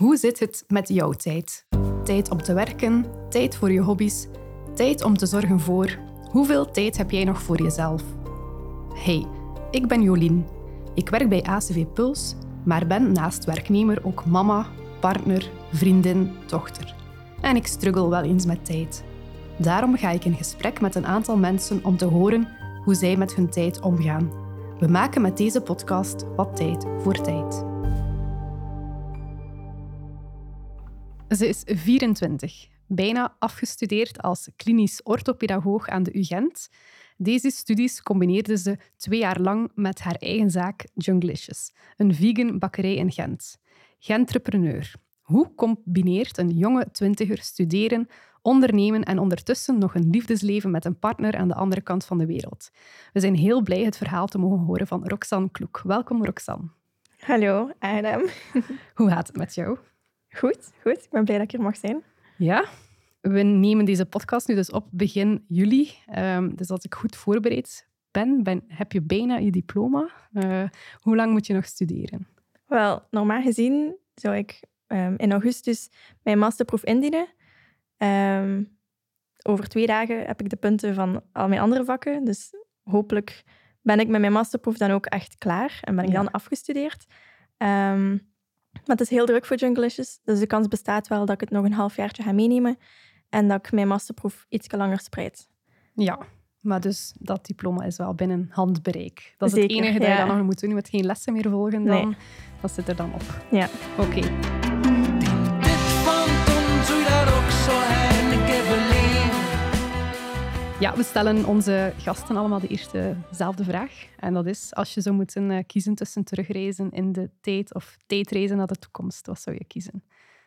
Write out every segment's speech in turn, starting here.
Hoe zit het met jouw tijd? Tijd om te werken, tijd voor je hobby's, tijd om te zorgen voor. Hoeveel tijd heb jij nog voor jezelf? Hey, ik ben Jolien. Ik werk bij ACV Puls, maar ben naast werknemer ook mama, partner, vriendin, dochter. En ik struggle wel eens met tijd. Daarom ga ik in gesprek met een aantal mensen om te horen hoe zij met hun tijd omgaan. We maken met deze podcast wat tijd voor tijd. Ze is 24, bijna afgestudeerd als klinisch orthopedagoog aan de UGent. Deze studies combineerde ze twee jaar lang met haar eigen zaak Junglicious, een vegan bakkerij in Gent. Gentrepreneur. Hoe combineert een jonge twintiger studeren, ondernemen en ondertussen nog een liefdesleven met een partner aan de andere kant van de wereld? We zijn heel blij het verhaal te mogen horen van Roxanne Kloek. Welkom, Roxanne. Hallo, Adam. Hoe gaat het met jou? Goed, goed. Ik ben blij dat ik hier mag zijn. Ja, we nemen deze podcast nu dus op begin juli. Um, dus als ik goed voorbereid ben, ben heb je bijna je diploma. Uh, hoe lang moet je nog studeren? Wel, normaal gezien zou ik um, in augustus mijn masterproef indienen. Um, over twee dagen heb ik de punten van al mijn andere vakken. Dus hopelijk ben ik met mijn masterproef dan ook echt klaar en ben ik dan afgestudeerd. Um, maar het is heel druk voor Junglicious, dus de kans bestaat wel dat ik het nog een halfjaartje ga meenemen en dat ik mijn masterproef iets langer spreid. Ja, maar dus dat diploma is wel binnen handbereik. Dat is het enige dat je dan nog moet doen. Je moet geen lessen meer volgen dan. Nee. Dat zit er dan op. Ja. Oké. Okay. Ja, we stellen onze gasten allemaal de eerstezelfde vraag. En dat is, als je zou moeten eh, kiezen tussen terugreizen in de tijd of tijdreizen naar de toekomst, wat zou je kiezen?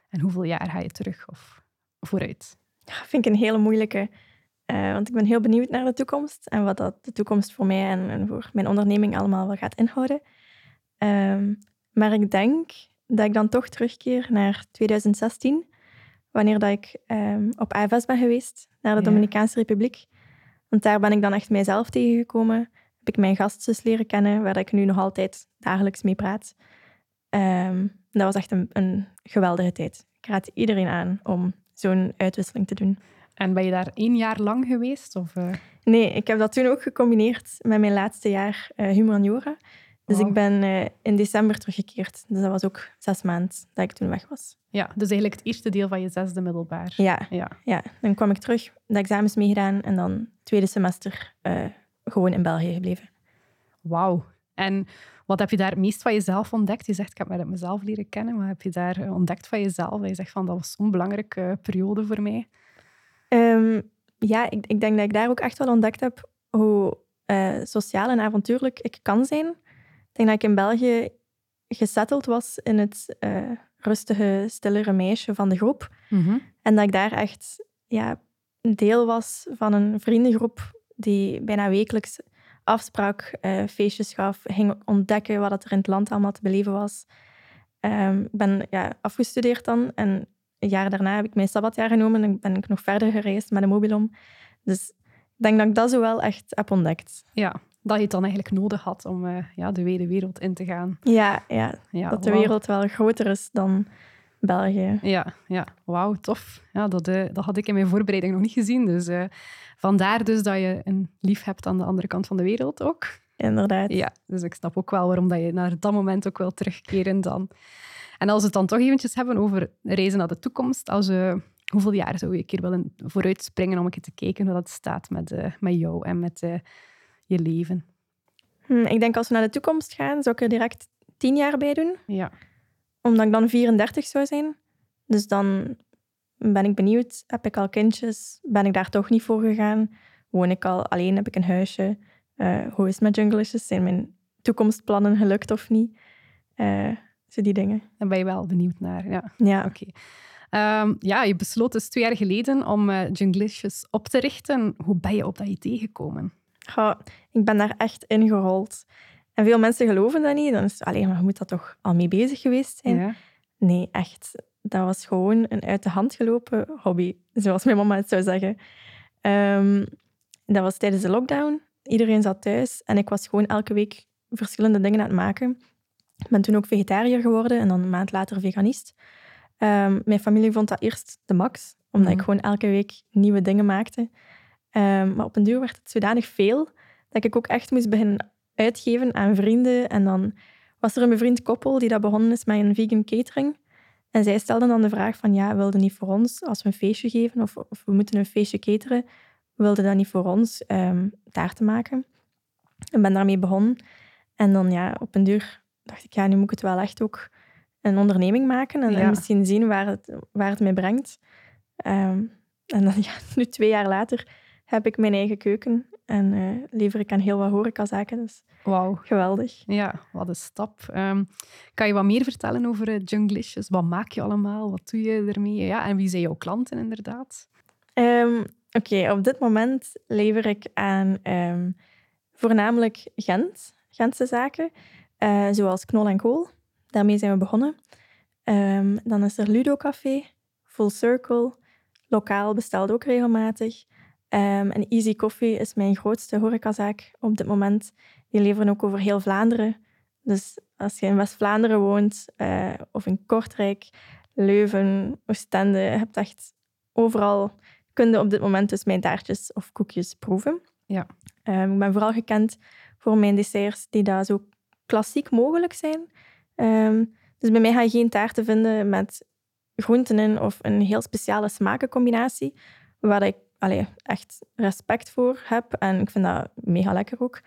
En hoeveel jaar ga je terug of vooruit? Ja, vind ik een hele moeilijke. Uh, want ik ben heel benieuwd naar de toekomst en wat dat de toekomst voor mij en, en voor mijn onderneming allemaal wel gaat inhouden. Um, maar ik denk dat ik dan toch terugkeer naar 2016, wanneer dat ik um, op AFS ben geweest, naar de ja. Dominicaanse Republiek. Want daar ben ik dan echt mijzelf tegengekomen. Heb ik mijn gastzus leren kennen, waar ik nu nog altijd dagelijks mee praat. Um, dat was echt een, een geweldige tijd. Ik raad iedereen aan om zo'n uitwisseling te doen. En ben je daar één jaar lang geweest? Of, uh... Nee, ik heb dat toen ook gecombineerd met mijn laatste jaar uh, humaniora. Dus ik ben uh, in december teruggekeerd. Dus dat was ook zes maanden dat ik toen weg was. Ja, dus eigenlijk het eerste deel van je zesde middelbaar. Ja, ja. ja. dan kwam ik terug, de examens meegedaan en dan tweede semester uh, gewoon in België gebleven. Wauw. En wat heb je daar het meest van jezelf ontdekt? Je zegt, ik heb me mezelf leren kennen. Wat heb je daar eh, ontdekt van jezelf? Dat je zegt, van, dat was zo'n belangrijke periode voor mij. Um, ja, ik, ik, denk dat ik daar ook echt wel ontdekt heb hoe sociaal en avontuurlijk ik kan zijn. Ik denk dat ik in België gesetteld was in het uh, rustige, stillere meisje van de groep. Mm -hmm. En dat ik daar echt ja, deel was van een vriendengroep die bijna wekelijks afspraak, uh, feestjes gaf, ging ontdekken wat er in het land allemaal te beleven was. Um, ik ben ja, afgestudeerd dan en een jaar daarna heb ik mijn sabbatjaar genomen en ben ik nog verder gereisd met een mobilom. Dus ik denk dat ik dat zo wel echt heb ontdekt. Ja, dat je het dan eigenlijk nodig had om uh, ja, de wijde wereld in te gaan. Ja, ja, ja dat de wereld wel groter is dan België. Ja, ja. wauw, tof. Ja, dat, uh, dat had ik in mijn voorbereiding nog niet gezien. Dus uh, vandaar dus dat je een lief hebt aan de andere kant van de wereld ook. Inderdaad. Ja, dus ik snap ook wel waarom dat je naar dat moment ook wil terugkeren dan. En als we het dan toch eventjes hebben over reizen naar de toekomst, als je, hoeveel jaar zou je een keer willen vooruitspringen om een keer te kijken hoe dat staat met, met jou en met je leven? Hm, ik denk als we naar de toekomst gaan, zou ik er direct tien jaar bij doen. Ja omdat ik dan 34 zou zijn. Dus dan ben ik benieuwd, heb ik al kindjes? Ben ik daar toch niet voor gegaan? Woon ik al alleen? Heb ik een huisje? Uh, hoe is het met Junglishes? Zijn mijn toekomstplannen gelukt of niet? Uh, zo die dingen. Daar ben je wel benieuwd naar, ja. Ja. Oké. Okay. Um, ja, je besloot dus twee jaar geleden om uh, Junglicious op te richten. Hoe ben je op dat idee gekomen? Ja, ik ben daar echt ingerold. En veel mensen geloven dat niet. Dan is het, alleen maar je moet dat toch al mee bezig geweest zijn. Ja. Nee, echt. Dat was gewoon een uit de hand gelopen hobby, zoals mijn mama het zou zeggen. Um, dat was tijdens de lockdown. Iedereen zat thuis en ik was gewoon elke week verschillende dingen aan het maken. Ik ben toen ook vegetariër geworden en dan een maand later veganist. Ehm, mijn familie vond dat eerst de max, omdat ik Mhm. gewoon elke week nieuwe dingen maakte. Ehm, maar op een duur werd het zodanig veel dat ik ook echt moest beginnen uitgeven aan vrienden. En dan was er een bevriend koppel die dat begonnen is met een vegan catering. En zij stelden dan de vraag van, ja, wilde niet voor ons, als we een feestje geven of, of we moeten een feestje cateren, wilde dat niet voor ons ehm taarten maken? Ik ben daarmee begonnen. En dan ja, op een duur dacht ik, ja, nu moet ik het wel echt ook een onderneming maken en, en Ja. misschien zien waar het, waar het mij brengt. Ehm, en dan, ja, nu twee jaar later heb ik mijn eigen keuken en eh, lever ik aan heel wat horecazaken. Dus Wauw. geweldig. Ja, wat een stap. Ehm, kan je wat meer vertellen over uh, Junglicious? Wat maak je allemaal? Wat doe je ermee? Ja, en wie zijn jouw klanten inderdaad? Ehm, Oké, op dit moment lever ik aan ehm, voornamelijk Gent, Gentse zaken, eh, zoals Knol en Kool. Daarmee zijn we begonnen. Dan is er Ludo Café, Full Circle, lokaal besteld ook regelmatig. Ehm, en Easy Coffee is mijn grootste horecazaak op dit moment. Die leveren ook over heel Vlaanderen. Dus als je in West-Vlaanderen woont, eh, of in Kortrijk, Leuven, Oostende, je hebt echt overal kun je op dit moment dus mijn taartjes of koekjes proeven. Ja. Ehm, ik ben vooral gekend voor mijn desserts die daar zo klassiek mogelijk zijn. Ehm, dus bij mij ga je geen taarten vinden met groenten in of een heel speciale smakencombinatie, waar ik allee, echt respect voor heb. En ik vind dat mega lekker ook.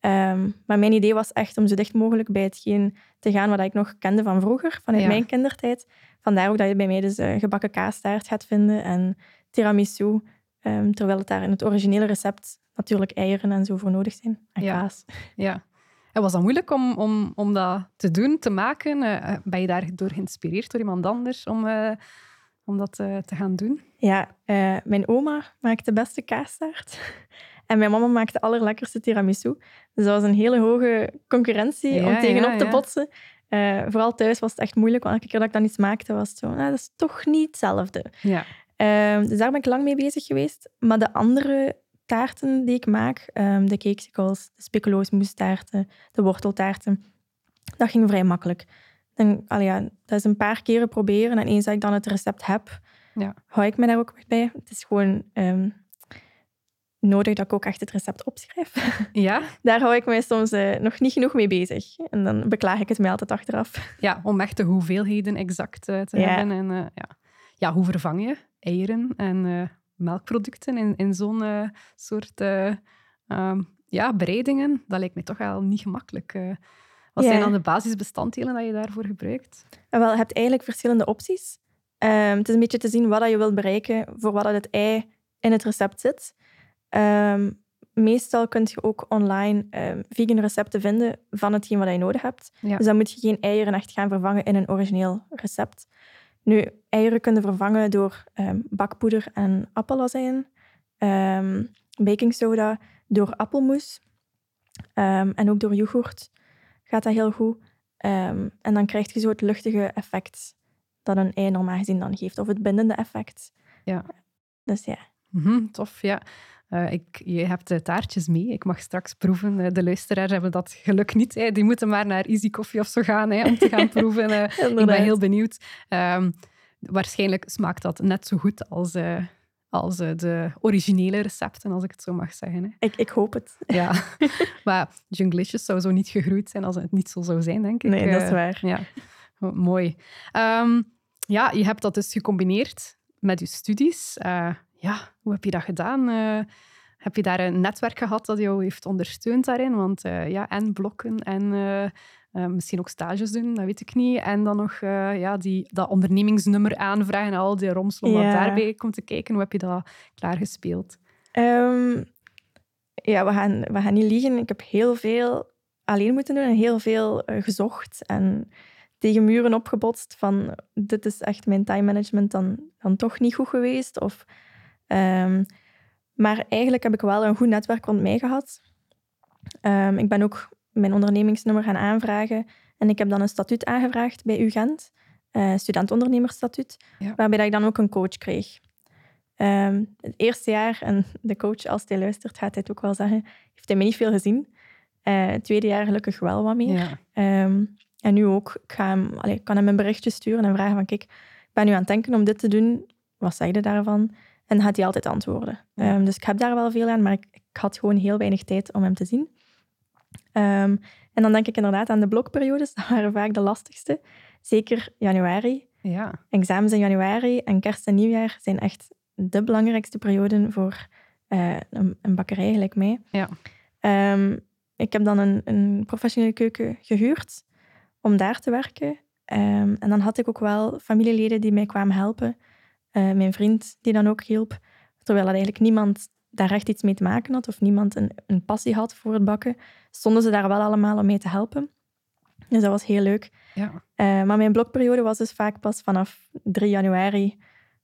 Ehm, maar mijn idee was echt om zo dicht mogelijk bij hetgeen te gaan wat ik nog kende van vroeger, vanuit Ja. mijn kindertijd. Vandaar ook dat je bij mij dus eh, gebakken kaastaart gaat vinden en tiramisu. ehm, terwijl het daar in het originele recept natuurlijk eieren en zo voor nodig zijn. En Ja. kaas. Ja. En was dat moeilijk om, om, om dat te doen, te maken? Eh, ben je daardoor geïnspireerd door iemand anders om, om dat eh, te gaan doen? Ja, eh, mijn oma maakt de beste kaastaart. En mijn mama maakt de allerlekkerste tiramisu. Dus dat was een hele hoge concurrentie Ja, om tegenop ja, te botsen. Eh, vooral thuis was het echt moeilijk, want elke keer dat ik dan iets maakte, was het zo, nou, dat is toch niet hetzelfde. Ja. Ehm, dus daar ben ik lang mee bezig geweest. Maar de andere taarten die ik maak, ehm, de cakesicles, de speculoosmoestaarten, de worteltaarten, dat ging vrij makkelijk. Allee, ja, dat is een paar keren proberen en eens dat ik dan het recept heb, Ja. hou ik me daar ook bij. Het is gewoon ehm, nodig dat ik ook echt het recept opschrijf. Ja? daar hou ik mij soms eh, nog niet genoeg mee bezig. En dan beklaag ik het mij altijd achteraf. ja, om echt de hoeveelheden exact eh, te Ja. hebben. En, eh, ja. ja, hoe vervang je eieren en melkproducten in, in zo'n soort ehm, ja, bereidingen? Dat lijkt me toch wel niet gemakkelijk. Eh. wat zijn dan de basisbestanddelen dat je daarvoor gebruikt? En wel, je hebt eigenlijk verschillende opties. Ehm, het is een beetje te zien wat dat je wilt bereiken voor wat dat het ei in het recept zit. Ehm, meestal kun je ook online ehm, vegan recepten vinden van hetgeen wat je nodig hebt. Ja. Dus dan moet je geen eieren echt gaan vervangen in een origineel recept. Nu, eieren kunnen vervangen door bakpoeder en appelazijn, baking soda, door appelmoes en ook door yoghurt gaat dat heel goed. Ehm, en dan krijg je zo het luchtige effect dat een ei normaal gezien dan geeft, of het bindende effect. Ja. Dus ja. Mhm, tof, ja. Eh, ik, je hebt de taartjes mee. Ik mag straks proeven. Eh, de luisteraars hebben dat geluk niet. Hè. Die moeten maar naar Easy Coffee of zo gaan hè, om te gaan proeven. Eh, ik ben heel benieuwd. Ehm, waarschijnlijk smaakt dat net zo goed als, als eh, de originele recepten, als ik het zo mag zeggen. Hè. Ik, ik hoop het. Ja. maar Junglicious zou zo niet gegroeid zijn als het niet zo zou zijn, denk ik. Nee, dat is Eh, waar. Ja, Oh, mooi. Ehm, ja, je hebt dat dus gecombineerd met je studies. Eh, ja, hoe heb je dat gedaan? Heb je daar een netwerk gehad dat jou heeft ondersteund daarin? Want ja, en blokken en eh, misschien ook stages doen, dat weet ik niet. En dan nog eh, ja, die, dat ondernemingsnummer aanvragen en al die romslom wat Ja. daarbij komt te kijken. Hoe heb je dat klaargespeeld? Ehm, ja, we gaan, we gaan niet liegen. Ik heb heel veel alleen moeten doen en heel veel eh, gezocht en tegen muren opgebotst van dit is echt mijn time management dan, dan toch niet goed geweest. Of, ehm, maar eigenlijk heb ik wel een goed netwerk rond mij gehad. Ehm, ik ben ook mijn ondernemingsnummer gaan aanvragen en ik heb dan een statuut aangevraagd bij UGent, uh, studentondernemersstatuut, Ja. waarbij dat ik dan ook een coach kreeg. Ehm, het eerste jaar, en de coach, als hij luistert, gaat hij het ook wel zeggen, heeft hij me niet veel gezien. Eh, het tweede jaar gelukkig wel wat meer. Ja. Ehm, en nu ook. Ik, ga hem, allee, ik kan hem een berichtje sturen en vragen van, kijk, ik ben nu aan het denken om dit te doen. Wat zeg je daarvan? En dan gaat hij altijd antwoorden. Ja. Ehm, dus ik heb daar wel veel aan, maar ik, ik had gewoon heel weinig tijd om hem te zien. Ehm, en dan denk ik inderdaad aan de blokperiodes. Dat waren vaak de lastigste. Zeker januari. Ja. Examens in januari en kerst en nieuwjaar zijn echt de belangrijkste perioden voor eh, een, een bakkerij gelijk mij. Ja. Ehm, ik heb dan een, een professionele keuken gehuurd om daar te werken. Ehm, en dan had ik ook wel familieleden die mij kwamen helpen. Eh, mijn vriend die dan ook hielp. Terwijl dat eigenlijk niemand daar echt iets mee te maken had of niemand een, een passie had voor het bakken, stonden ze daar wel allemaal om mee te helpen. Dus dat was heel leuk. Ja. Eh, maar mijn blokperiode was dus vaak pas vanaf 3 januari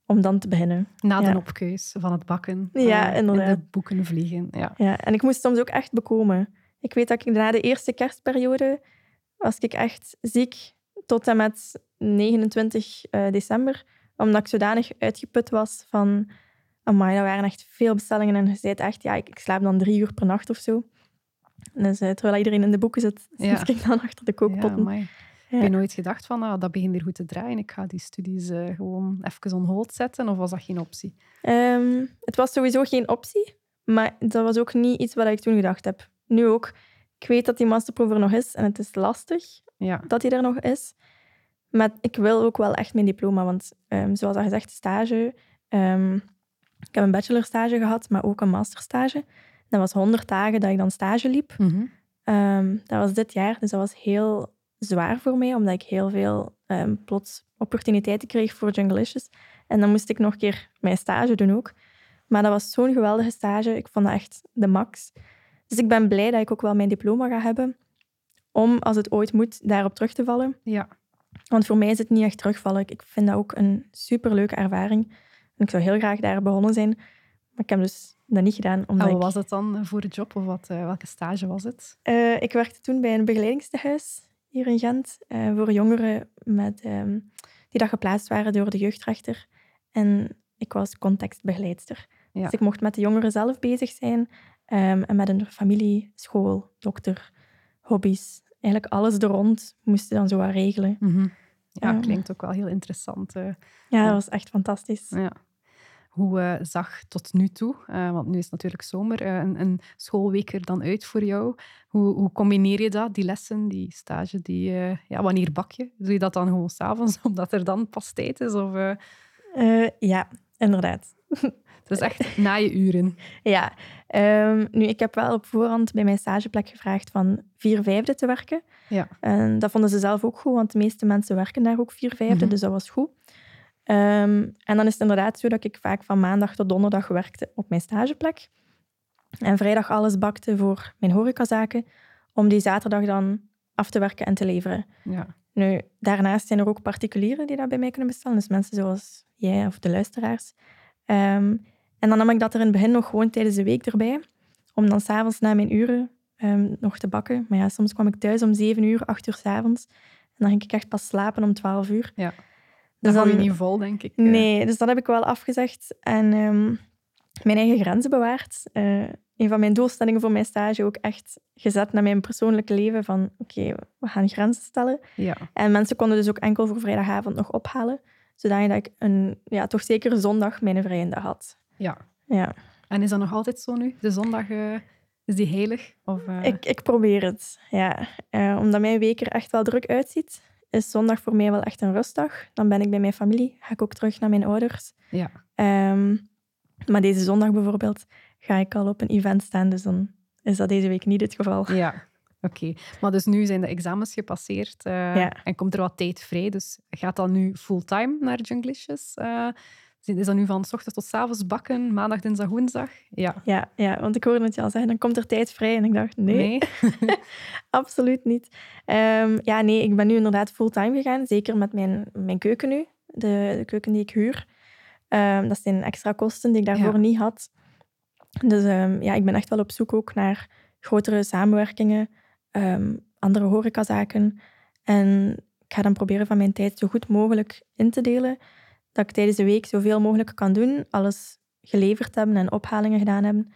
om dan te beginnen. Na de Ja. opkeus van het bakken. Ja, eh, inderdaad. In de boeken vliegen. Ja. Ja, en ik moest soms ook echt bekomen. Ik weet dat ik na de eerste kerstperiode was ik echt ziek tot en met 29 eh, december, omdat ik zodanig uitgeput was van... Amai, dat waren echt veel bestellingen en je zei echt, ja, ik, ik slaap dan drie uur per nacht of zo. Dus eh, terwijl iedereen in de boeken zit, Ja. zit ik dan achter de Ja, kookpotten. amai. Ja. Heb je nooit gedacht van, ah, dat begint hier goed te draaien, ik ga die studies eh, gewoon even on hold zetten? Of was dat geen optie? Ehm, het was sowieso geen optie, maar dat was ook niet iets wat ik toen gedacht heb. Nu ook. Ik weet dat die masterproef er nog is en het is lastig Ja. dat hij er nog is. Maar ik wil ook wel echt mijn diploma, want ehm, zoals al gezegd, stage. ehm, ik heb een bachelorstage gehad, maar ook een masterstage. Dat was 100 dagen dat ik dan stage liep. Mhm. Ehm, dat was dit jaar, dus dat was heel zwaar voor mij, omdat ik heel veel ehm, plots opportuniteiten kreeg voor Junglicious. En dan moest ik nog een keer mijn stage doen ook. Maar dat was zo'n geweldige stage. Ik vond dat echt de max. Dus ik ben blij dat ik ook wel mijn diploma ga hebben, om, als het ooit moet, daarop terug te vallen. Ja. Want voor mij is het niet echt terugvallen. Ik- Ik vind dat ook een superleuke ervaring. En ik zou heel graag daar begonnen zijn. Maar ik heb dus dat niet gedaan. Omdat En wat was het dan voor de job? Of wat, eh, welke stage was het? Eh, ik werkte toen bij een begeleidingstehuis hier in Gent. eh, voor jongeren met, ehm, die dat geplaatst waren door de jeugdrechter. En ik was contextbegeleidster. Ja. Dus ik mocht met de jongeren zelf bezig zijn. ehm, en met een familie, school, dokter, hobby's. Eigenlijk alles er rond moesten dan zo wat regelen. Mhm. Ja, klinkt ook wel heel interessant. Ja, Ja. dat was echt fantastisch. Ja. Hoe eh, zag tot nu toe, eh, want nu is het natuurlijk zomer, eh, een, een schoolweek er dan uit voor jou? Hoe, hoe combineer je dat, die lessen, die stage? Die, ja, wanneer bak je? Doe je dat dan gewoon s'avonds, omdat er dan pas tijd is? Of, ja, inderdaad. het is echt na je uren. Ja, ehm, nu, ik heb wel op voorhand bij mijn stageplek gevraagd van vier vijfde te werken. Ja. En dat vonden ze zelf ook goed, want de meeste mensen werken daar ook vier vijfde, Mhm. dus dat was goed. Ehm, en dan is het inderdaad zo dat ik vaak van maandag tot donderdag werkte op mijn stageplek. En vrijdag alles bakte voor mijn horecazaken, om die zaterdag dan af te werken en te leveren. Ja. Nu, daarnaast zijn er ook particulieren die dat bij mij kunnen bestellen. Dus mensen zoals jij of de luisteraars. Ehm, en dan nam ik dat er in het begin nog gewoon tijdens de week erbij. Om dan s'avonds na mijn uren ehm, nog te bakken. Maar ja, soms kwam ik thuis om zeven uur, acht uur s'avonds. En dan ging ik echt pas slapen om twaalf uur. Ja. Dat hou je dan- niet vol, denk ik. Nee, dus dat heb ik wel afgezegd. En ehm, mijn eigen grenzen bewaard. Eh, een van mijn doelstellingen voor mijn stage ook echt gezet naar mijn persoonlijke leven. Van oké, we gaan grenzen stellen. Ja. En mensen konden dus ook enkel voor vrijdagavond nog ophalen. Zodat ik een, ja, toch zeker zondag mijn vrije dag had. ja. Ja, En is dat nog altijd zo nu? De zondag, eh, is die heilig? Of, eh, ik, ik probeer het. Ja. Omdat mijn week er echt wel druk uitziet, is zondag voor mij wel echt een rustdag. Dan ben ik bij mijn familie, ga ik ook terug naar mijn ouders. Ja. Ehm, maar deze zondag bijvoorbeeld ga ik al op een event staan, dus dan is dat deze week niet het geval. Ja, oké. Maar dus nu zijn de examens gepasseerd eh, Ja. en komt er wat tijd vrij. Dus gaat dat nu fulltime naar Junglicious? Eh, is dat nu van s ochtends tot s avonds bakken, maandag, dinsdag, woensdag? Ja. Ja, ja, want ik hoorde het je al zeggen, dan komt er tijd vrij. En ik dacht, nee, absoluut niet. Ehm, ja, nee, ik ben nu inderdaad fulltime gegaan. Zeker met mijn, mijn keuken nu. De, de keuken die ik huur. Ehm, dat zijn extra kosten die ik daarvoor Ja. niet had. Dus ehm, ja, ik ben echt wel op zoek ook naar grotere samenwerkingen, andere horecazaken. En ik ga dan proberen van mijn tijd zo goed mogelijk in te delen. Dat ik tijdens de week zoveel mogelijk kan doen. Alles geleverd hebben en ophalingen gedaan hebben.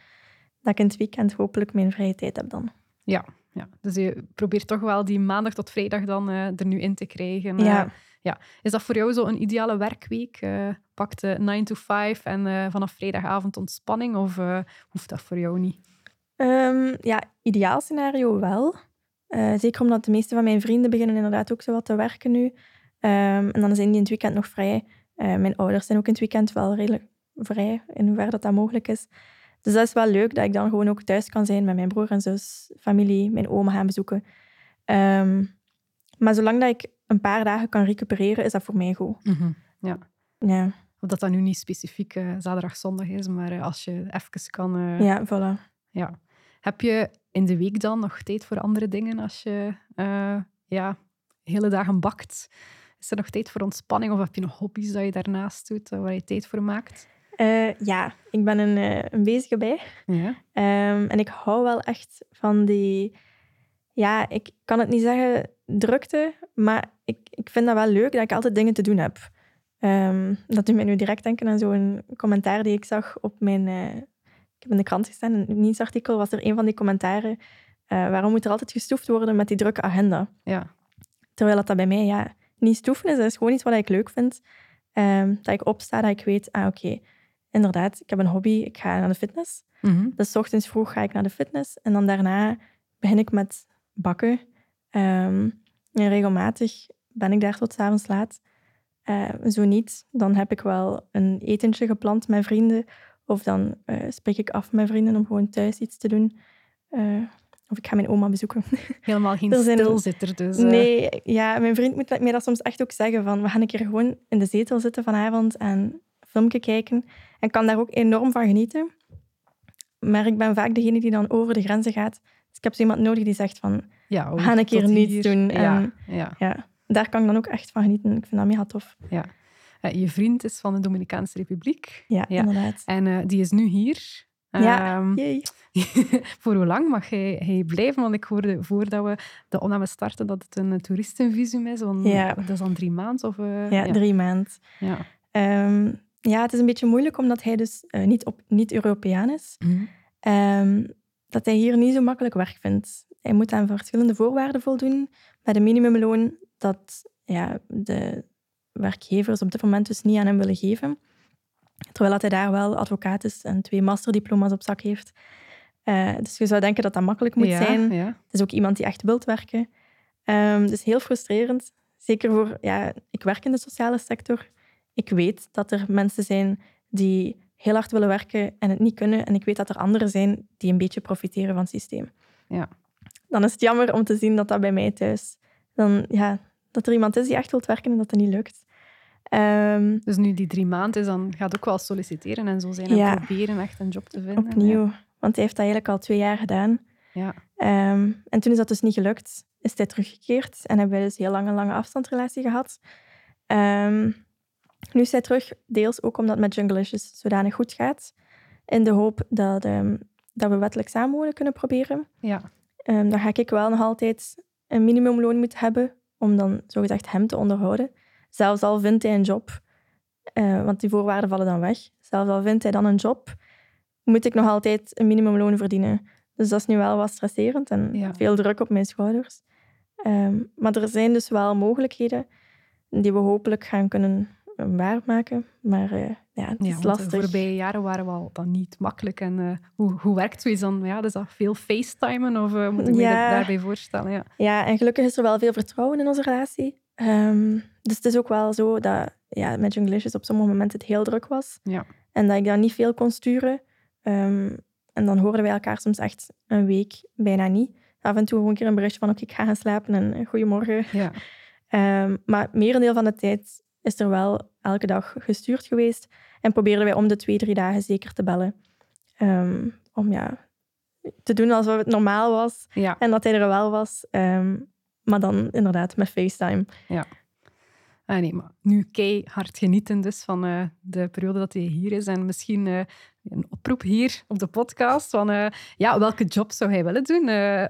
Dat ik in het weekend hopelijk mijn vrije tijd heb dan. Ja, ja. Dus je probeert toch wel die maandag tot vrijdag dan eh, er nu in te krijgen. Ja. Eh, ja. Is dat voor jou zo een ideale werkweek? Uh, pak de 9 to 5 en vanaf vrijdagavond ontspanning? Of hoeft dat voor jou niet? Um, ja, ideaal scenario wel. zeker omdat de meeste van mijn vrienden beginnen inderdaad ook zo wat te werken nu. Um, en dan zijn die in het weekend nog vrij. Mijn ouders zijn ook in het weekend wel redelijk vrij, in hoeverre dat, dat mogelijk is. Dus dat is wel leuk dat ik dan gewoon ook thuis kan zijn met mijn broer en zus, familie, mijn oma gaan bezoeken. Um, maar zolang dat ik een paar dagen kan recupereren, is dat voor mij goed. Mm Ja. ja. Of dat dat nu niet specifiek uh, zaterdag, zondag is, maar uh, als je even kan... Uh, ja, voilà. Ja. Heb je in de week dan nog tijd voor andere dingen als je ja, hele dagen bakt? Is er nog tijd voor ontspanning of heb je nog hobby's dat je daarnaast doet, waar je tijd voor maakt? ja, ik ben een, een bezige bij. Ja. Um, en ik hou wel echt van die ja, ik kan het niet zeggen drukte, maar ik, ik vind dat wel leuk dat ik altijd dingen te doen heb. Um, dat doet mij nu direct denken aan zo'n commentaar die ik zag op mijn... Uh, ik heb in de krant gestaan, in een nieuwsartikel was er een van die commentaren. Waarom moet er altijd gestoefd worden met die drukke agenda? Ja. Terwijl dat, dat bij mij ja, niet stoeven is. Dat is gewoon iets wat ik leuk vind. Um, dat ik opsta, dat ik weet, ah oké, inderdaad, ik heb een hobby, ik ga naar de fitness. Mm -hmm. Dus ochtends vroeg ga ik naar de fitness. En dan daarna begin ik met bakken. Um, en regelmatig ben ik daar tot avonds laat. Uh, zo niet, dan heb ik wel een etentje gepland met vrienden. Of dan uh, spreek ik af met vrienden om gewoon thuis iets te doen. Uh, of ik ga mijn oma bezoeken. Helemaal geen stilzitter dus. Nee, ja, mijn vriend moet mij dat soms echt ook zeggen. Van, we gaan een keer gewoon in de zetel zitten vanavond en een filmpje kijken. En kan daar ook enorm van genieten. Maar ik ben vaak degene die dan over de grenzen gaat. Dus ik heb zo iemand nodig die zegt van, ja, we gaan een keer niets hier. doen. Ja, en ja. ja, daar kan ik dan ook echt van genieten. Ik vind dat mega tof. Ja. Uh, je vriend is van de Dominicaanse Republiek. Ja, inderdaad. En uh, die is nu hier. Ja, um, jee. voor hoe lang mag hij, hij blijven? Want ik hoorde voordat we de opname starten dat het een toeristenvisum is. Want Ja. Dat is dan drie maanden? Of, uh, Ja, drie maanden. Ja. Ehm, ja, het is een beetje moeilijk omdat hij dus eh, niet, op, niet Europeaan is. Mhm. Ehm, dat hij hier niet zo makkelijk werk vindt. Hij moet aan verschillende voorwaarden voldoen. Bij de minimumloon dat ja, de werkgevers op dit moment dus niet aan hem willen geven. Terwijl dat hij daar wel advocaat is en twee masterdiploma's op zak heeft. Eh, dus je zou denken dat dat makkelijk moet ja, zijn. Ja. Het is ook iemand die echt wilt werken. Ehm, dus heel frustrerend. Zeker voor, ja, ik werk in de sociale sector. Ik weet dat er mensen zijn die heel hard willen werken en het niet kunnen. En ik weet dat er anderen zijn die een beetje profiteren van het systeem. Ja. Dan is het jammer om te zien dat dat bij mij thuis... Dan, ja, dat er iemand is die echt wilt werken en dat het niet lukt. Ehm, Dus nu die drie maanden is, dan gaat ook wel solliciteren en zo zijn en Ja. proberen echt een job te vinden. opnieuw. Want hij heeft dat eigenlijk al twee jaar gedaan. Ja. Ehm, en toen is dat dus niet gelukt. Is hij teruggekeerd en hebben wij dus heel lang een lange afstandsrelatie gehad. Ehm, nu is hij terug, deels ook omdat het met Junglicious zodanig goed gaat. In de hoop dat, dat we wettelijk samenwonen kunnen proberen. Ja. Dan ga ik wel nog altijd een minimumloon moeten hebben om dan zogezegd hem te onderhouden. Zelfs al vindt hij een job, eh, want die voorwaarden vallen dan weg. Zelfs al vindt hij dan een job, moet ik nog altijd een minimumloon verdienen. Dus dat is nu wel wat stresserend en Ja. veel druk op mijn schouders. Ehm, maar er zijn dus wel mogelijkheden die we hopelijk gaan kunnen eh, waarmaken. Maar eh, ja, het Ja, is want de lastig. voorbije jaren waren wel dan niet makkelijk. En hoe, hoe werkt zoiets dan? Ja, is dat veel facetimen of moet ik me Ja. dat daarbij voorstellen? Ja. Ja, en gelukkig is er wel veel vertrouwen in onze relatie. Ehm, dus het is ook wel zo dat ja, met Junglicious op sommige momenten het heel druk was. Ja. En dat ik dan niet veel kon sturen. Ehm, en dan hoorden wij elkaar soms echt een week bijna niet. Af en toe gewoon een keer een berichtje van oké, ik ga gaan slapen en eh, goedemorgen. Ja. Ehm, maar merendeel van de tijd is er wel elke dag gestuurd geweest. En probeerden wij om de twee, drie dagen zeker te bellen. Om ja, te doen alsof het normaal was. Ja. En dat hij er wel was. Maar dan inderdaad met FaceTime. Ah, nee, maar nu keihard genieten dus van eh, de periode dat hij hier is. En misschien eh, een oproep hier op de podcast van eh, ja, welke job zou hij willen doen?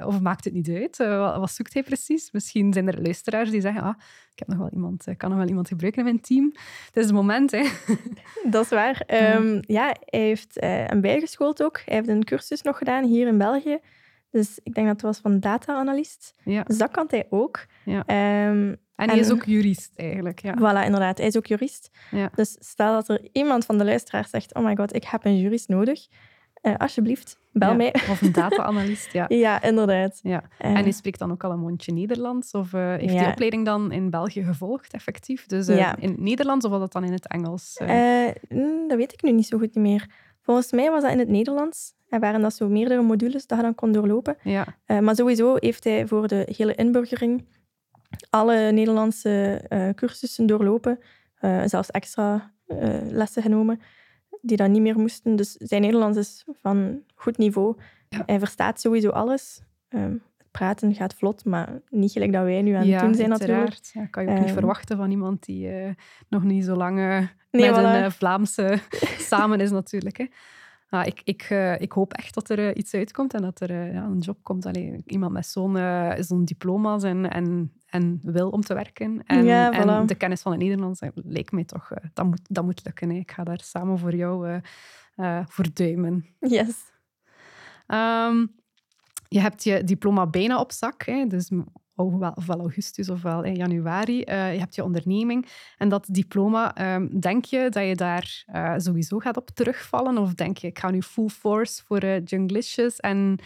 Of maakt het niet uit? Wat, zoekt hij precies? Misschien zijn er luisteraars die zeggen ah, ik heb nog wel iemand, kan nog wel iemand gebruiken in mijn team. Het is het moment, hè. Dat is waar. Ehm, ja, hij heeft een bijgeschoold ook. Hij heeft een cursus nog gedaan hier in België. Dus ik denk dat het was van data-analyst. Ja, Dus dat kan hij ook. Ja. Ehm, En hij is ook jurist eigenlijk. Ja. Voilà, inderdaad. Hij is ook jurist. Ja. Dus stel dat er iemand van de luisteraars zegt: Oh my god, ik heb een jurist nodig. Uh, alsjeblieft, bel ja. mij. Of een data-analyst, ja. ja, inderdaad. Ja. Uh, en hij spreekt dan ook al een mondje Nederlands? Of uh, heeft ja. die opleiding dan in België gevolgd, effectief? Dus in het Nederlands of was dat dan in het Engels? Eh, mm, dat weet ik nu niet zo goed meer. Volgens mij was dat in het Nederlands. En waren dat zo meerdere modules dat je dan kon doorlopen. ja. Eh, maar sowieso heeft hij voor de hele inburgering alle Nederlandse eh, cursussen doorlopen. Eh, zelfs extra lessen genomen, die dan niet meer moesten. Dus zijn Nederlands is van goed niveau. Ja. Hij verstaat sowieso alles. Ehm, het praten gaat vlot, maar niet gelijk dat wij nu aan het ja, doen zijn natuurlijk. Ja, kan je ook niet Ehm. verwachten van iemand die nog niet zo lang Nee, met voilà. een eh, Vlaamse samen is natuurlijk. Hè. Ja, ik, ik, eh, ik hoop echt dat er eh, iets uitkomt en dat er ja, een job komt. Allee, iemand met zo'n zo'n diploma's en, en, en wil om te werken. En, Ja, en de kennis van het Nederlands leek mij toch... dat, moet, dat moet lukken. Hè. Ik ga daar samen voor jou voor duimen. Yes. Ehm, je hebt je diploma bijna op zak, hè? dus ofwel, ofwel augustus ofwel in januari. Eh, je hebt je onderneming en dat diploma, ehm, denk je dat je daar eh, sowieso gaat op terugvallen? Of denk je, ik ga nu full force voor uh, Junglicious en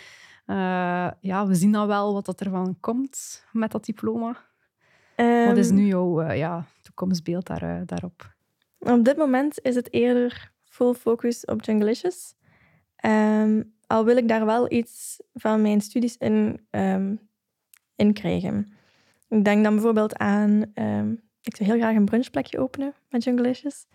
ja, we zien dan wel wat dat ervan komt met dat diploma? Wat is Ehm, nu jouw ja, toekomstbeeld daar, daarop? Op dit moment is het eerder full focus op Junglicious. Ehm, al wil ik daar wel iets van mijn studies in, in krijgen. Ik denk dan bijvoorbeeld aan... ehm, ik zou heel graag een brunchplekje openen met Junglicious.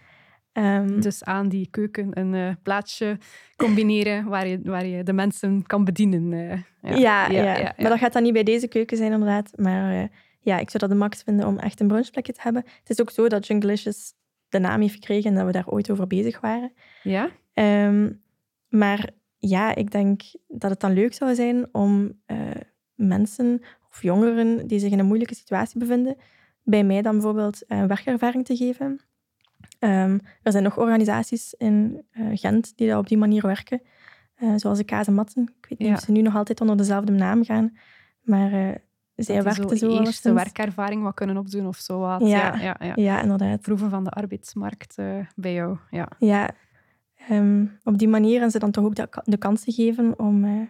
Ehm, Dus aan die keuken een eh, plaatsje combineren waar je, waar je de mensen kan bedienen. eh. ja, ja, maar dat gaat dan niet bij deze keuken zijn inderdaad. Maar eh, ja, ik zou dat de max vinden om echt een brunchplekje te hebben. Het is ook zo dat Junglicious de naam heeft gekregen en dat we daar ooit over bezig waren. Ja? Ehm, maar ja, ik denk dat het dan leuk zou zijn om mensen of jongeren die zich in een moeilijke situatie bevinden, bij mij dan bijvoorbeeld eh, werkervaring te geven. Ehm, er zijn nog organisaties in eh, Gent die op die manier werken, eh, zoals de Kazematten. Ik weet niet Ja. of ze nu nog altijd onder dezelfde naam gaan, maar eh, zij die werkten zo eerste werkervaring wat kunnen opdoen of zo wat. Ja. Ja, ja, ja. Inderdaad. Proeven van de arbeidsmarkt bij jou. Ja. Ja, ehm, op die manier en ze dan toch ook de, de kansen geven om,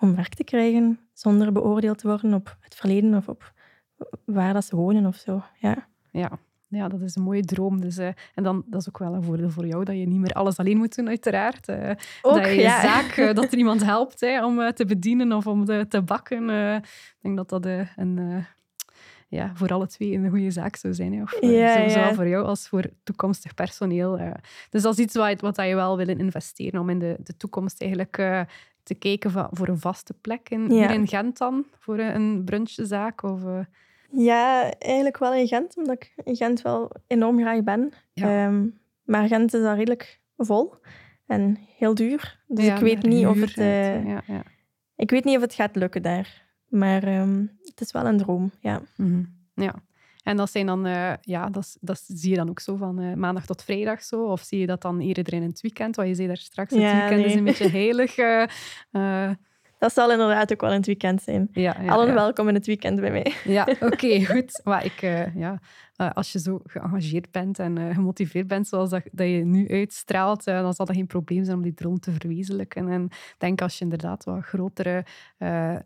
om werk te krijgen zonder beoordeeld te worden op het verleden of op waar dat ze wonen of zo. Ja, Ja. ja, dat is een mooie droom. Dus, eh, en dan, dat is ook wel een voordeel voor jou, dat je niet meer alles alleen moet doen, uiteraard. Eh, ook, dat je ja. zaak, eh, dat er iemand helpt om te bedienen of om te, te bakken. ik denk dat dat een, ja, voor alle twee een goede zaak zou zijn. Hè. Of, Ja, zo- zowel ja. voor jou als voor toekomstig personeel. Dus dat is iets wat, wat je wel wil investeren, om in de, de toekomst eigenlijk te kijken van, voor een vaste plek. In, Ja. Hier in Gent dan, voor een brunchzaak? Of, eh, Ja, eigenlijk wel in Gent, omdat ik in Gent wel enorm graag ben. Ja. Ehm, maar Gent is dan redelijk vol en heel duur. Dus ja, ik, weet niet of het, eh, uit, ja, ja. ik weet niet of het gaat lukken daar. Maar ehm, het is wel een droom, ja. Mhm. Ja. En dat zijn dan, eh, ja, dat, dat zie je dan ook zo van eh, maandag tot vrijdag zo? Of zie je dat dan eerder in het weekend? Want je zei daar straks, het weekend is een beetje heilig. eh, Dat zal inderdaad ook wel in het weekend zijn. ja, ja, Allen ja. welkom in het weekend bij mij. Ja, oké, goed. Maar ik, ja, als je zo geëngageerd bent en gemotiveerd bent zoals dat, dat je nu uitstraalt, dan zal dat geen probleem zijn om die droom te verwezenlijken. En ik denk als je inderdaad wat grotere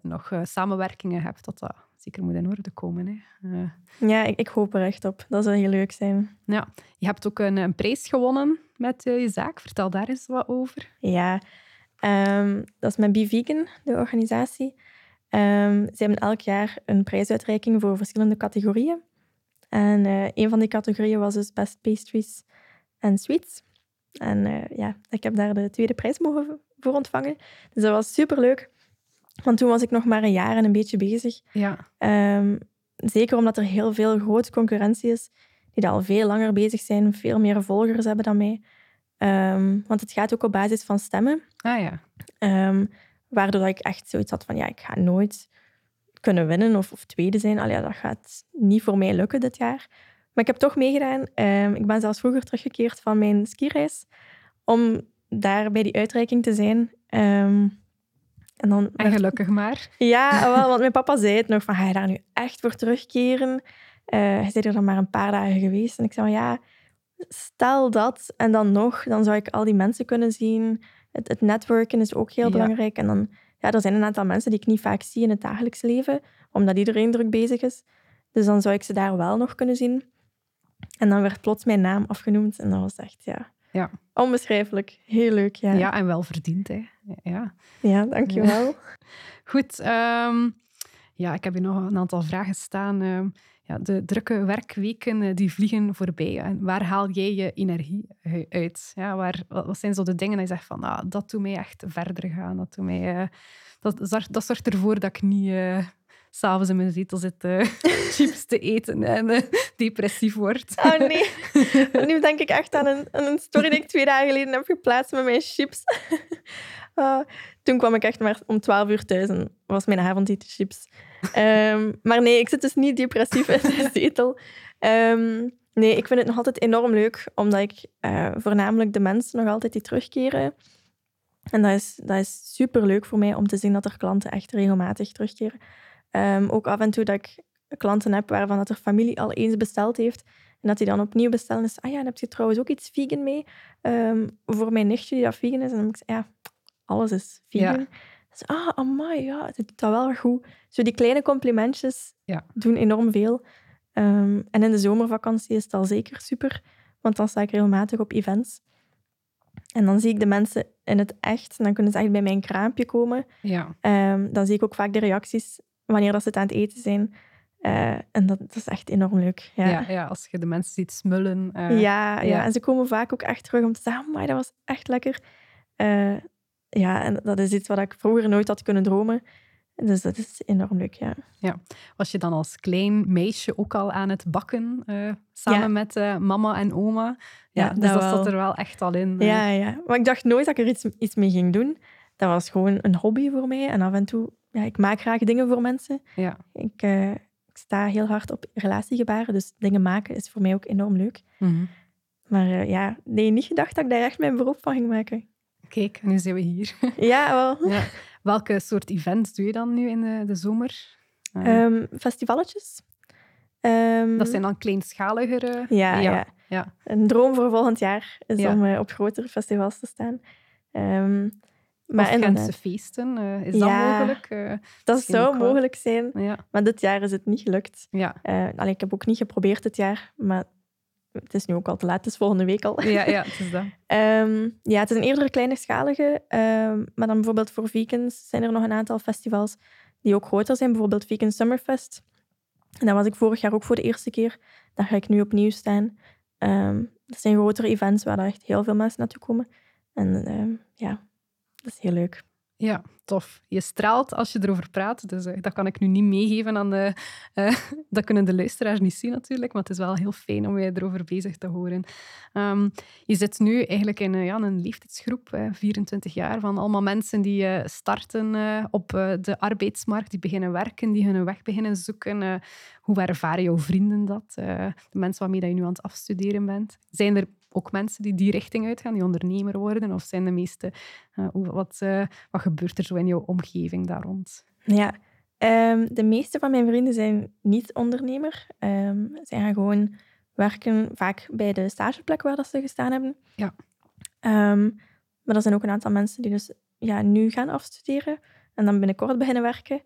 nog samenwerkingen hebt, dat dat zeker moet in orde komen. Hè. Eh, Ja, ik, ik hoop er echt op. Dat zou heel leuk zijn. Ja, je hebt ook een, een prijs gewonnen met eh, je zaak. Vertel daar eens wat over. Ja, ehm, dat is met Be Vegan, de organisatie. Ehm, ze hebben elk jaar een prijsuitreiking voor verschillende categorieën. En eh, een van die categorieën was dus Best Pastries and Sweets. En ja, ik heb daar de tweede prijs mogen voor ontvangen. Dus dat was superleuk. Want toen was ik nog maar een jaar en een beetje bezig. Ja, Ehm, zeker omdat er heel veel grote concurrentie is, die daar al veel langer bezig zijn, veel meer volgers hebben dan mij. Ehm, want het gaat ook op basis van stemmen. ah ja. Ehm, waardoor ik echt zoiets had van, ja, ik ga nooit kunnen winnen of, of tweede zijn. Allee, ja, dat gaat niet voor mij lukken dit jaar. Maar ik heb toch meegedaan. Ik ben zelfs vroeger teruggekeerd van mijn skireis om daar bij die uitreiking te zijn. En dan En werd- gelukkig maar. ja, wel, want mijn papa zei het nog van, ga je daar nu echt voor terugkeren? Uh, hij zei er dan maar een paar dagen geweest. En ik zei van ja, stel dat en dan nog, dan zou ik al die mensen kunnen zien. Het, het netwerken is ook heel belangrijk. En dan, ja, er zijn een aantal mensen die ik niet vaak zie in het dagelijks leven, omdat iedereen druk bezig is. Dus dan zou ik ze daar wel nog kunnen zien. En dan werd plots mijn naam afgenoemd en dat was echt, ja, ja. onbeschrijfelijk. Heel leuk, ja. Ja, en wel verdiend, hè. Ja, ja dankjewel. Goed, um, ja, ik heb hier nog een aantal vragen staan. Um, ja, de drukke werkweken eh, die vliegen voorbij. En waar haal jij je energie uit? Ja, waar, wat zijn zo de dingen dat je zegt van, ah, dat doet mij echt verder gaan. Dat, doet mij, uh, dat, zorgt, dat zorgt ervoor dat ik niet uh, s'avonds in mijn zetel zit uh, chips te eten en depressief word. Oh nee. nu denk ik echt aan een, aan een story die ik twee dagen geleden heb geplaatst met mijn chips. Uh, toen kwam ik echt maar om 12 uur thuis en was mijn avondeten chips. Um, maar nee, ik zit dus niet depressief in de zetel. Um, nee, ik vind het nog altijd enorm leuk, omdat ik uh, voornamelijk de mensen nog altijd die terugkeren. En dat is, dat is super leuk voor mij om te zien dat er klanten echt regelmatig terugkeren. Um, ook af en toe dat ik klanten heb waarvan dat er familie al eens besteld heeft. En dat die dan opnieuw bestellen is, ah ja, dan heb je trouwens ook iets vegan mee voor mijn nichtje die dat vegan is. En dan denk ik, ja, alles is vegan. Ja. Dus, ah, amai, ja, het doet dat wel goed. Zo die kleine complimentjes ja. doen enorm veel. Um, en in de zomervakantie is het al zeker super, want dan sta ik regelmatig op events. En dan zie ik de mensen in het echt. En dan kunnen ze echt bij mijn kraampje komen. Ja. Um, dan zie ik ook vaak de reacties wanneer dat ze het aan het eten zijn. Uh, en dat, dat, is echt enorm leuk. Ja. Ja, ja, als je de mensen ziet smullen. Uh, ja, ja, ja, en ze komen vaak ook echt terug om te zeggen: maar dat was echt lekker. Uh, ja, en dat is iets wat ik vroeger nooit had kunnen dromen. Dus dat is enorm leuk, ja. ja. Was je dan als klein meisje ook al aan het bakken, samen met mama en oma? Ja, dus dat, zat er wel echt al in. Ja, ja. Maar ik dacht nooit dat ik er iets, iets mee ging doen. Dat was gewoon een hobby voor mij. En af en toe, ja, ik maak graag dingen voor mensen. Ja. Ik, ik sta heel hard op relatiegebaren, dus dingen maken is voor mij ook enorm leuk. Mm -hmm. Maar ja, nee, niet gedacht dat ik daar echt mijn beroep van ging maken. Kijk, nu zijn we hier. Ja, wel. Ja. Welke soort events doe je dan nu in de, de zomer? Um, festivaletjes. Um, dat zijn dan kleinschaligere? Ja, ja, ja, Een droom voor volgend jaar is om uh, op grotere festivals te staan. Um, maar of Gentse feesten, uh, is dat mogelijk? Uh, dat zou mogelijk zijn, maar dit jaar is het niet gelukt. Ja. Allee, ik heb ook niet geprobeerd dit jaar, maar het is nu ook al te laat, het is volgende week al. Ja, ja het is dat. um, ja, het is een eerder kleinschalige. Um, maar dan bijvoorbeeld voor vegans zijn er nog een aantal festivals die ook groter zijn. Bijvoorbeeld Vegan Summerfest. En daar was ik vorig jaar ook voor de eerste keer. Daar ga ik nu opnieuw staan. Um, dat zijn grotere events waar echt heel veel mensen naartoe komen. En ja, dat is heel leuk. Ja, tof. Je straalt als je erover praat, dus uh, dat kan ik nu niet meegeven aan de... Uh, dat kunnen de luisteraars niet zien natuurlijk, maar het is wel heel fijn om je erover bezig te horen. Um, je zit nu eigenlijk in uh, ja, een leeftijdsgroep, 24 jaar, van allemaal mensen die starten op de arbeidsmarkt, die beginnen werken, die hun weg beginnen zoeken. hoe ervaren jouw vrienden dat? de mensen waarmee dat je nu aan het afstuderen bent? Zijn er ook mensen die die richting uitgaan, die ondernemer worden? Of zijn de meeste... Uh, wat, uh, wat gebeurt er zo in jouw omgeving daar rond? Ja, um, de meeste van mijn vrienden zijn niet ondernemer. Um, ze gaan gewoon werken, vaak bij de stageplek waar dat ze gestaan hebben. Ja. Um, maar er zijn ook een aantal mensen die dus ja, nu gaan afstuderen en dan binnenkort beginnen werken.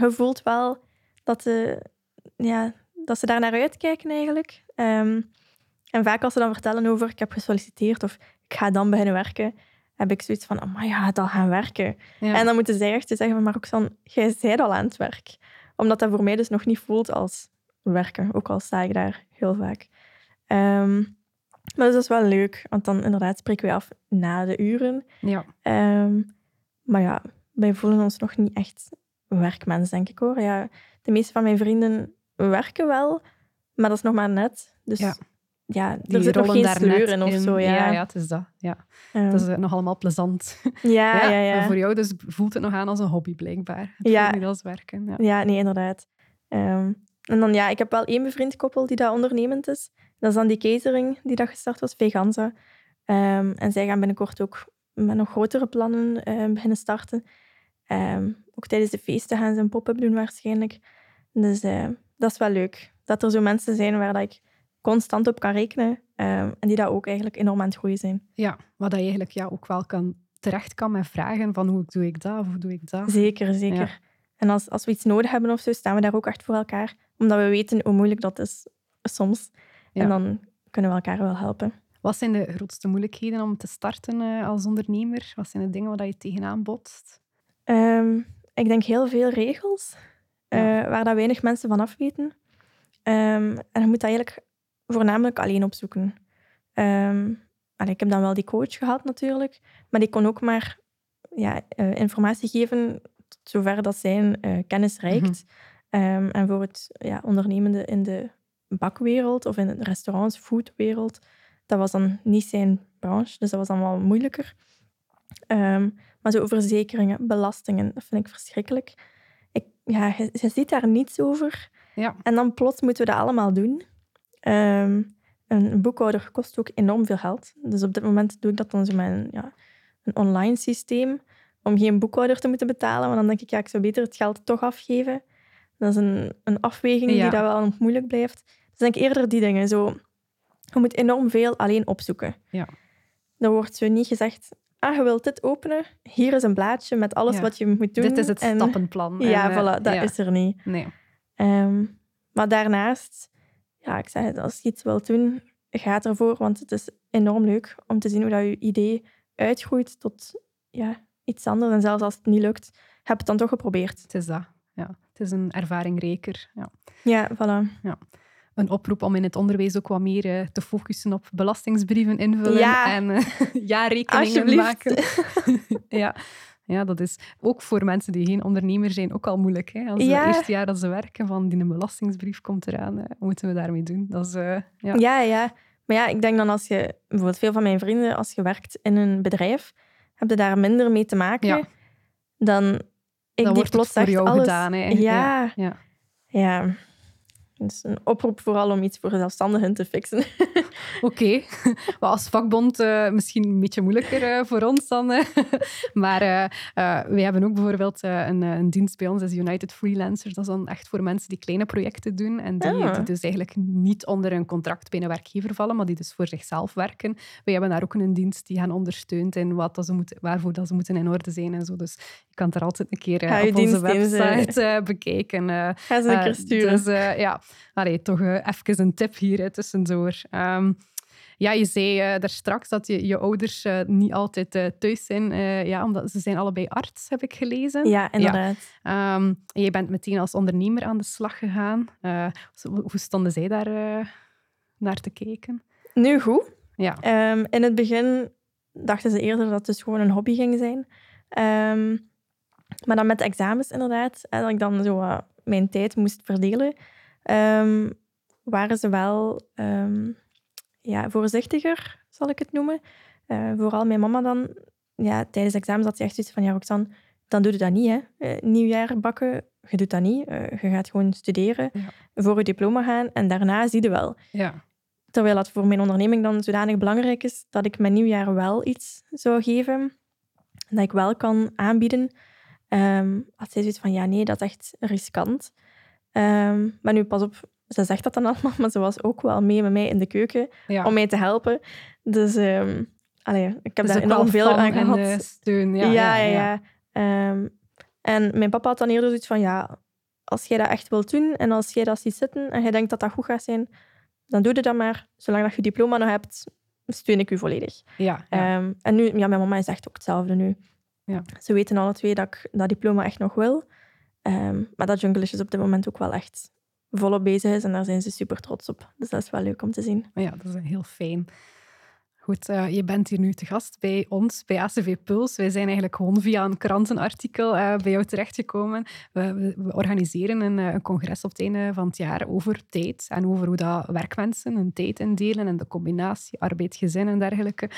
je voelt wel dat, de, ja, dat ze daar naar uitkijken eigenlijk. En vaak als ze dan vertellen over ik heb gesolliciteerd of ik ga dan beginnen werken, heb ik zoiets van, oh, je gaat al gaan werken. En dan moeten zij echt zeggen, maar Roxanne, jij bent al aan het werk. Omdat dat voor mij dus nog niet voelt als werken, ook al sta ik daar heel vaak. Um, maar dus dat is wel leuk, want dan inderdaad spreken we af na de uren. Ja. Um, maar ja, wij voelen ons nog niet echt werkmens, denk ik hoor. Ja, de meeste van mijn vrienden werken wel, maar dat is nog maar net. Dus ja ja, die er zit nog geen sleur in of zo. Ja. ja, ja, het is dat. Ja. Um. Dat is nog allemaal plezant. Ja, ja, ja, ja. Voor jou dus voelt het nog aan als een hobby, blijkbaar. Het ja. niet als werken. Ja, ja nee, inderdaad. Um, en dan, ja, ik heb wel één bevriend koppel die daar ondernemend is. Dat is dan die catering die dat gestart was, Veganza. Um, en zij gaan binnenkort ook met nog grotere plannen uh, beginnen starten. ook tijdens de feesten gaan ze een pop-up doen waarschijnlijk. Dus uh, dat is wel leuk. dat er zo mensen zijn waar dat ik constant op kan rekenen ehm, en die dat ook eigenlijk enorm aan het groeien zijn. Ja, wat dat je eigenlijk ja, ook wel kan terecht kan met vragen van hoe doe ik dat of hoe doe ik dat. Zeker, zeker. En als, als we iets nodig hebben of zo, staan we daar ook echt voor elkaar. Omdat we weten hoe moeilijk dat is soms. En dan kunnen we elkaar wel helpen. Wat zijn de grootste moeilijkheden om te starten uh, als ondernemer? Wat zijn de dingen waar je tegenaan botst? Um, ik denk heel veel regels, uh, waar dat weinig mensen van af weten. Um, en je moet dat eigenlijk voornamelijk alleen opzoeken. Um, ik heb dan wel die coach gehad natuurlijk, maar die kon ook maar ja, uh, informatie geven tot zover dat zijn uh, kennis reikt. Mm -hmm. en voor het ja, ondernemende in de bakwereld of in de restaurants, foodwereld, dat was dan niet zijn branche, dus dat was dan wel moeilijker. Um, maar zo verzekeringen, belastingen, dat vind ik verschrikkelijk. Ik, ja, je, je ziet daar niets over. Ja. En dan plots moeten we dat allemaal doen. Um, een boekhouder kost ook enorm veel geld. Dus op dit moment doe ik dat dan zo met een, ja, een online systeem, om geen boekhouder te moeten betalen. Maar dan denk ik, ja, ik zou beter het geld toch afgeven. Dat is een, een afweging die dat wel moeilijk blijft. Dus denk ik eerder die dingen. Zo, je moet enorm veel alleen opzoeken. Ja. Er wordt zo niet gezegd, ah, je wilt dit openen, hier is een blaadje met alles wat je moet doen. Dit is het en, stappenplan. Ja, en, voilà, dat ja. is er niet. Nee. Um, maar daarnaast, ja, ik zeg het, als je iets wilt doen, ga ervoor, want het is enorm leuk om te zien hoe dat je idee uitgroeit tot ja, iets anders. En zelfs als het niet lukt, heb het dan toch geprobeerd. Het is dat, ja. Het is een ervaringrijker. Ja, ja voilà. Ja een oproep om in het onderwijs ook wat meer uh, te focussen op belastingsbrieven invullen ja. en uh, jaarrekeningen maken. ja. Ja, dat is ook voor mensen die geen ondernemer zijn ook al moeilijk. Hè? Als ja. het eerste jaar dat ze werken, van die een belastingsbrief komt eraan, uh, wat moeten we daarmee doen? Dat is, ja. ja, ja. Maar ja, ik denk dan als je, bijvoorbeeld veel van mijn vrienden, als je werkt in een bedrijf, heb je daar minder mee te maken ja. dan ik dan die wordt plots het voor jou alles... gedaan. Hè? Ja. ja. ja. Dus een oproep vooral om iets voor zelfstandigen te fixen. Oké, okay. well, als vakbond uh, misschien een beetje moeilijker uh, voor ons dan. Uh. maar wij hebben ook bijvoorbeeld een, een, dienst bij ons, is United Freelancers. Dat is dan echt voor mensen die kleine projecten doen en die, Ah. die dus eigenlijk niet onder een contract bij een werkgever vallen, maar die dus voor zichzelf werken. Wij hebben daar ook een dienst die hen ondersteunt in wat dat ze moeten, waarvoor dat ze moeten in orde zijn en zo. Dus je kan er altijd een keer op onze website bekijken. Ga ze een keer sturen. Dus ja, Allee, toch uh, even een tip hier hè, tussendoor. Um, ja, je zei uh, daar straks dat je, je ouders uh, niet altijd thuis zijn, ja, omdat ze zijn allebei arts, heb ik gelezen. Ja, inderdaad. Ja. Um, je bent meteen als ondernemer aan de slag gegaan. hoe stonden zij daar naar te kijken? Nu goed. Ja. Um, in het begin dachten ze eerder dat het dus gewoon een hobby ging zijn. maar dan met de examens inderdaad, dat ik dan zo mijn tijd moest verdelen, um, waren ze wel um, ja, voorzichtiger, zal ik het noemen. Uh, vooral mijn mama dan. Ja, tijdens de examens had ze echt zoiets van, ja Roxanne, dan doe je dat niet. Hè. Uh, nieuwjaar bakken, je doet dat niet. Uh, je gaat gewoon studeren, ja. voor je diploma gaan en daarna zie je wel. Ja. Terwijl dat voor mijn onderneming dan zodanig belangrijk is dat ik mijn nieuwjaar wel iets zou geven, dat ik wel kan aanbieden. Um, had zij zoiets van, ja nee, dat is echt riskant. Um, maar nu, pas op, ze zegt dat dan allemaal, maar ze was ook wel mee met mij in de keuken ja. om mij te helpen. Dus um, allee, ik heb dus daar enorm veel aan gehad. En, steun, ja. Ja, ja, ja. ja. Um, en mijn papa had dan eerder zoiets van, ja, als jij dat echt wilt doen en als jij dat ziet zitten en jij denkt dat dat goed gaat zijn, dan doe je dat maar. Zolang dat je diploma nog hebt, steun ik u volledig. Ja, ja. en nu, ja, mijn mama is echt ook hetzelfde nu. Ja. Ze weten alle twee dat ik dat diploma echt nog wil. Um, maar dat Jungle is op dit moment ook wel echt volop bezig is en daar zijn ze super trots op. Dus dat is wel leuk om te zien. Ja, dat is heel fijn. Goed, uh, je bent hier nu te gast bij ons, bij ACV Puls. Wij zijn eigenlijk gewoon via een krantenartikel uh, bij jou terechtgekomen. We, we, organiseren een, een, congres op het einde van het jaar over tijd en over hoe dat werkmensen hun tijd indelen en de combinatie arbeid-gezin en dergelijke.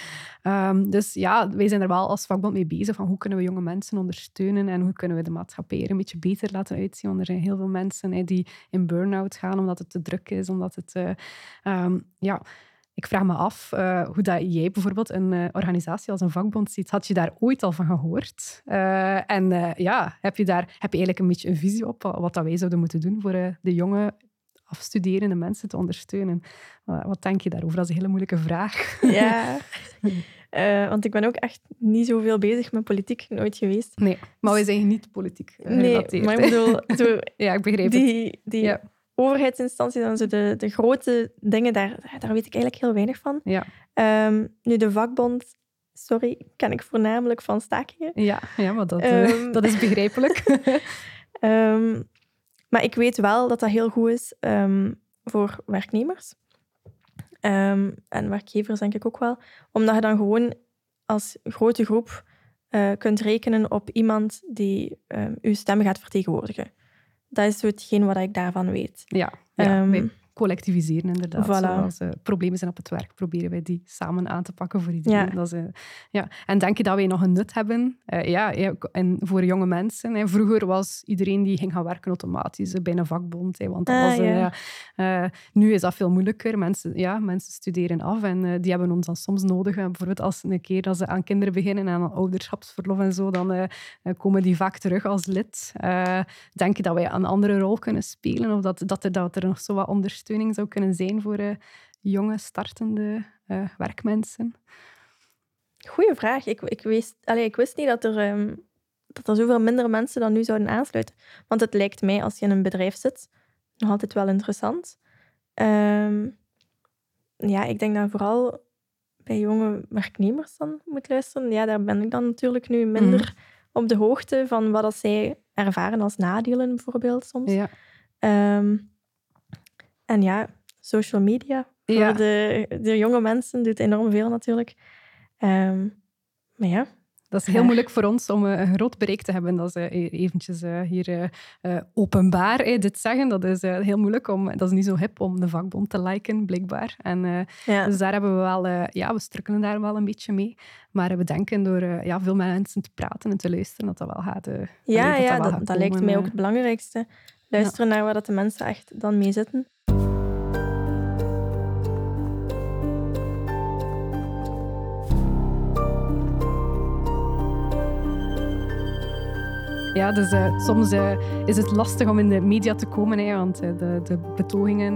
Um, dus ja, wij zijn er wel als vakbond mee bezig van hoe kunnen we jonge mensen ondersteunen en hoe kunnen we de maatschappij er een beetje beter laten uitzien. Want er zijn heel veel mensen die in burn-out gaan omdat het te druk is, omdat het... Um, ja, ik vraag me af uh, hoe dat jij bijvoorbeeld een uh, organisatie als een vakbond ziet. Had je daar ooit al van gehoord? Uh, en ja, heb je daar heb je eigenlijk een beetje een visie op wat dat wij zouden moeten doen voor de jonge afstuderende mensen te ondersteunen. Wat, wat denk je daarover? Dat is een hele moeilijke vraag. Ja, Eh, want ik ben ook echt niet zoveel bezig met politiek, nooit geweest. Nee, maar wij zijn niet politiek gerelateerd. Nee, maar ik bedoel, zo, Ja, ik begreep het. die, die Ja. Overheidsinstanties en zo de, de grote dingen, daar, daar weet ik eigenlijk heel weinig van. Ja, Ehm, nu, de vakbond, sorry, ken ik voornamelijk van stakingen. ja, ja maar dat, eh, Ehm. dat is begrijpelijk. Ehm, maar ik weet wel dat dat heel goed is voor werknemers. En werkgevers denk ik ook wel. Omdat je dan gewoon als grote groep eh, kunt rekenen op iemand die uw stem gaat vertegenwoordigen. Dat is zo hetgeen wat ik daarvan weet. ja, ja Ehm, collectiviseren inderdaad. voilà. Zoals eh, problemen zijn op het werk, proberen wij die samen aan te pakken voor iedereen. Ja. Dat is, eh, ja. En denk je dat wij nog een nut hebben? Eh, ja, en voor jonge mensen. Hè. Vroeger was iedereen die ging gaan werken automatisch bij een vakbond. Hè, want dat Ah, was, ja. nu is dat veel moeilijker. Mensen, ja, mensen studeren af en die hebben ons dan soms nodig. Bijvoorbeeld als een keer dat ze aan kinderen beginnen en aan ouderschapsverlof en zo, dan komen die vaak terug als lid. Denk je dat wij een andere rol kunnen spelen? Of dat, dat, er, dat er nog zo wat ondersteuning zou kunnen zijn voor eh, jonge, startende eh, werkmensen? Goeie vraag. Ik, ik, wist, allee, ik wist niet dat er, ehm, dat er zoveel minder mensen dan nu zouden aansluiten. Want het lijkt mij, als je in een bedrijf zit, nog altijd wel interessant. Ehm, ja, ik denk dat vooral bij jonge werknemers dan moet luisteren. Ja, daar ben ik dan natuurlijk nu minder op de hoogte van wat dat zij ervaren als nadelen, bijvoorbeeld soms. Ja. Ehm, en ja, social media voor Ja. de, de jonge mensen doet enorm veel natuurlijk. Ehm, maar ja, Dat is heel moeilijk voor ons om eh, een groot bereik te hebben. Dat is eh, eventjes eh, hier openbaar dit zeggen. Dat is heel moeilijk. Om, dat is niet zo hip om de vakbond te liken, blijkbaar. En, ja. Dus daar hebben we wel... ja, we strukkelen daar wel een beetje mee. Maar we denken door ja, veel met mensen te praten en te luisteren dat dat wel gaat... ja, dat ja dat, dat lijkt mij ook het belangrijkste. Luisteren naar waar dat de mensen echt dan mee zitten. Ja, dus eh, soms eh, is het lastig om in de media te komen, hè, want eh, de, de betogingen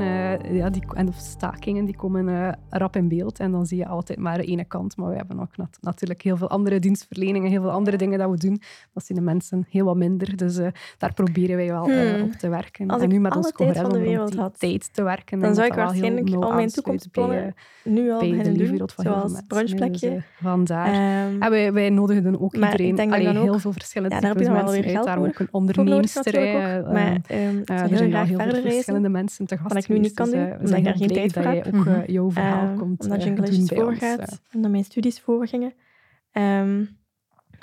ja, die, en de stakingen die komen rap in beeld. En dan zie je altijd maar de ene kant. Maar we hebben ook nat- natuurlijk heel veel andere dienstverleningen, heel veel andere dingen dat we doen. Dat zien de mensen heel wat minder. Dus daar proberen wij wel Hmm. op te werken. Als en ik nu met ons congres om die had, tijd te werken. dan denk zou ik waarschijnlijk nauw al mijn toekomstplannen bij, nu al bij de wereld van Zoals brunchplekje. Dus, vandaar. Ehm, En wij, wij nodigen ook Maar ik iedereen, allee, dan ook- heel veel verschillende Ja, daar heb types dan mensen. Geld Daarom ook een onderneemster. ook. Eh, Maar eh, ehm, ik er zijn heel veel verschillende mensen te gast Wat ik nu niet kan geweest, doen, dus, eh, omdat ik daar geen tijd voor jij ook heb. eh, jouw verhaal Ehm, komt omdat eh, ons. voorgaat, eh. omdat mijn studies voorgingen. Ehm,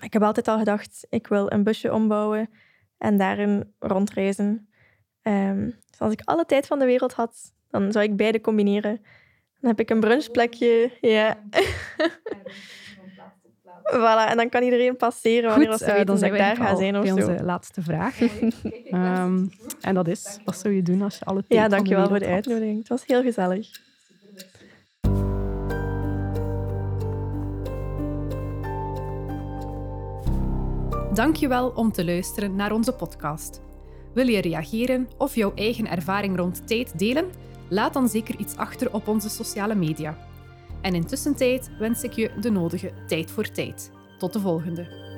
ik heb altijd al gedacht, ik wil een busje ombouwen en daarin rondreizen. Dus als ik alle tijd van de wereld had, dan zou ik beide combineren. Dan heb ik een brunchplekje, ja. voilà, en dan kan iedereen passeren wanneer Goed, ze eh, weten dan dat zijn ik we daar ga eigenlijk zijn of bij zo. onze laatste vraag. Ehm, en dat is, wat zou je doen als je alle tijd Ja, dankjewel voor de uitnodiging. Het was heel gezellig. Dankjewel om te luisteren naar onze podcast. Wil je reageren of jouw eigen ervaring rond tijd delen? Laat dan zeker iets achter op onze sociale media. En intussen wens ik je de nodige tijd voor tijd. Tot de volgende.